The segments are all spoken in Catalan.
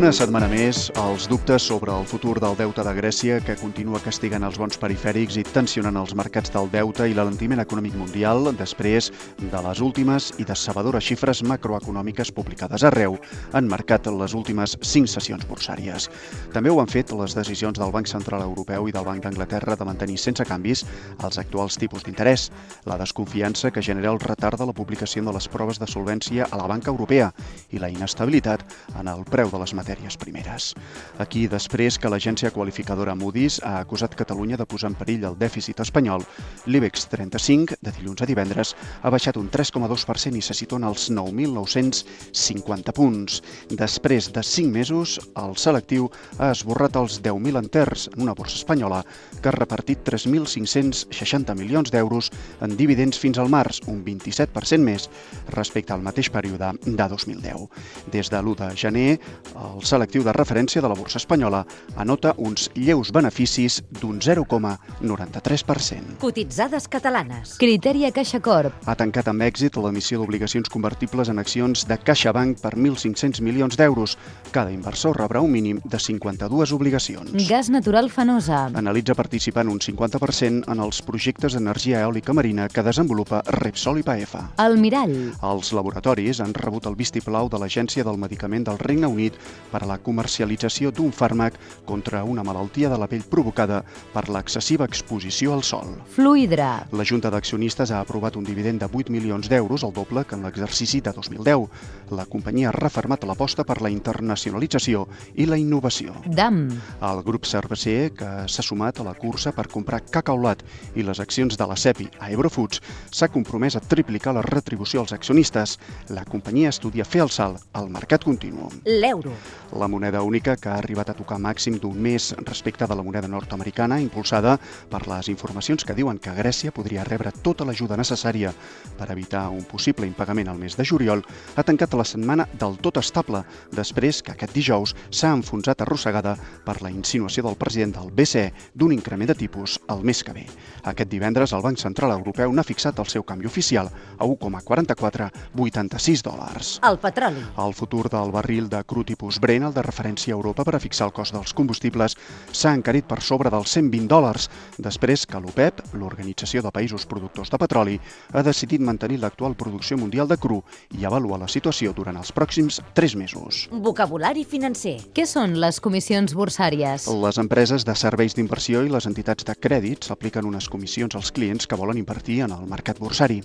Una setmana més, els dubtes sobre el futur del deute de Grècia, que continua castigant els bons perifèrics i tensionant els mercats del deute i l'alentiment econòmic mundial després de les últimes i decebedores xifres macroeconòmiques publicades arreu, han marcat les últimes cinc sessions borsàries. També ho han fet les decisions del Banc Central Europeu i del Banc d'Anglaterra de mantenir sense canvis els actuals tipus d'interès, la desconfiança que genera el retard de la publicació de les proves de solvència a la banca europea i la inestabilitat en el preu de les matèries primeres. Aquí, després que l'agència qualificadora Moody's ha acusat Catalunya de posar en perill el dèficit espanyol, l'IBEX 35, de dilluns a divendres, ha baixat un 3,2% i se situa en els 9.950 punts. Després de 5 mesos, el selectiu ha esborrat els 10.000 enters en una borsa espanyola que ha repartit 3.560 milions d'euros en dividends fins al març, un 27% més respecte al mateix període de 2010. Des de l'1 de gener, el selectiu de referència de la borsa espanyola anota uns lleus beneficis d'un 0,93%. Cotitzades catalanes. Critèria Caixa Corp. Ha tancat amb èxit l'emissió d'obligacions convertibles en accions de CaixaBank per 1.500 milions d'euros. Cada inversor rebrà un mínim de 52 obligacions. Gas natural Fenosa. Analitza participant un 50% en els projectes d'energia eòlica marina que desenvolupa Repsol i Paefa. El Mirall. Els laboratoris han rebut el vistiplau de l'Agència del Medicament del Regne Unit per a la comercialització d'un fàrmac contra una malaltia de la pell provocada per l'excessiva exposició al sol. Fluidra. La Junta d'Accionistes ha aprovat un dividend de 8 milions d'euros, el doble que en l'exercici de 2010. La companyia ha refermat l'aposta per la internacionalització i la innovació. DAM. El grup cerveser, que s'ha sumat a la cursa per comprar cacaulat i les accions de la CEPI a Eurofoods, s'ha compromès a triplicar la retribució als accionistes. La companyia estudia fer el salt al mercat continu. L'euro. La moneda única que ha arribat a tocar màxim d'un mes respecte de la moneda nord-americana, impulsada per les informacions que diuen que Grècia podria rebre tota l'ajuda necessària per evitar un possible impagament al mes de juliol, ha tancat la setmana del tot estable, després que aquest dijous s'ha enfonsat arrossegada per la insinuació del president del BCE d'un increment de tipus el mes que ve. Aquest divendres el Banc Central Europeu n'ha fixat el seu canvi oficial a 1,4486 dòlars. El petroli. El futur del barril de cru tipus Brent, el de referència a Europa per a fixar el cost dels combustibles, s'ha encarit per sobre dels 120 dòlars, després que l'OPEP, l'Organització de Països Productors de Petroli, ha decidit mantenir l'actual producció mundial de cru i avaluar la situació durant els pròxims 3 mesos. Vocabulari financer. Què són les comissions borsàries? Les empreses de serveis d'inversió i les entitats de crèdit apliquen unes comissions als clients que volen invertir en el mercat borsari.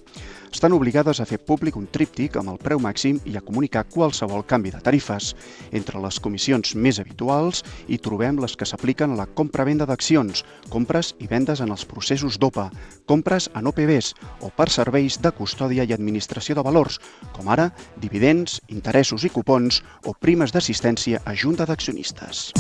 Estan obligades a fer públic un tríptic amb el preu màxim i a comunicar qualsevol canvi de tarifes. Entre les comissions més habituals hi trobem les que s'apliquen a la compra-venda d'accions, compres i vendes en els processos d'OPA, compres en OPBs o per serveis de custòdia i administració de valors, com ara dividends, interessos i cupons o primes d'assistència a junta d'accionistes.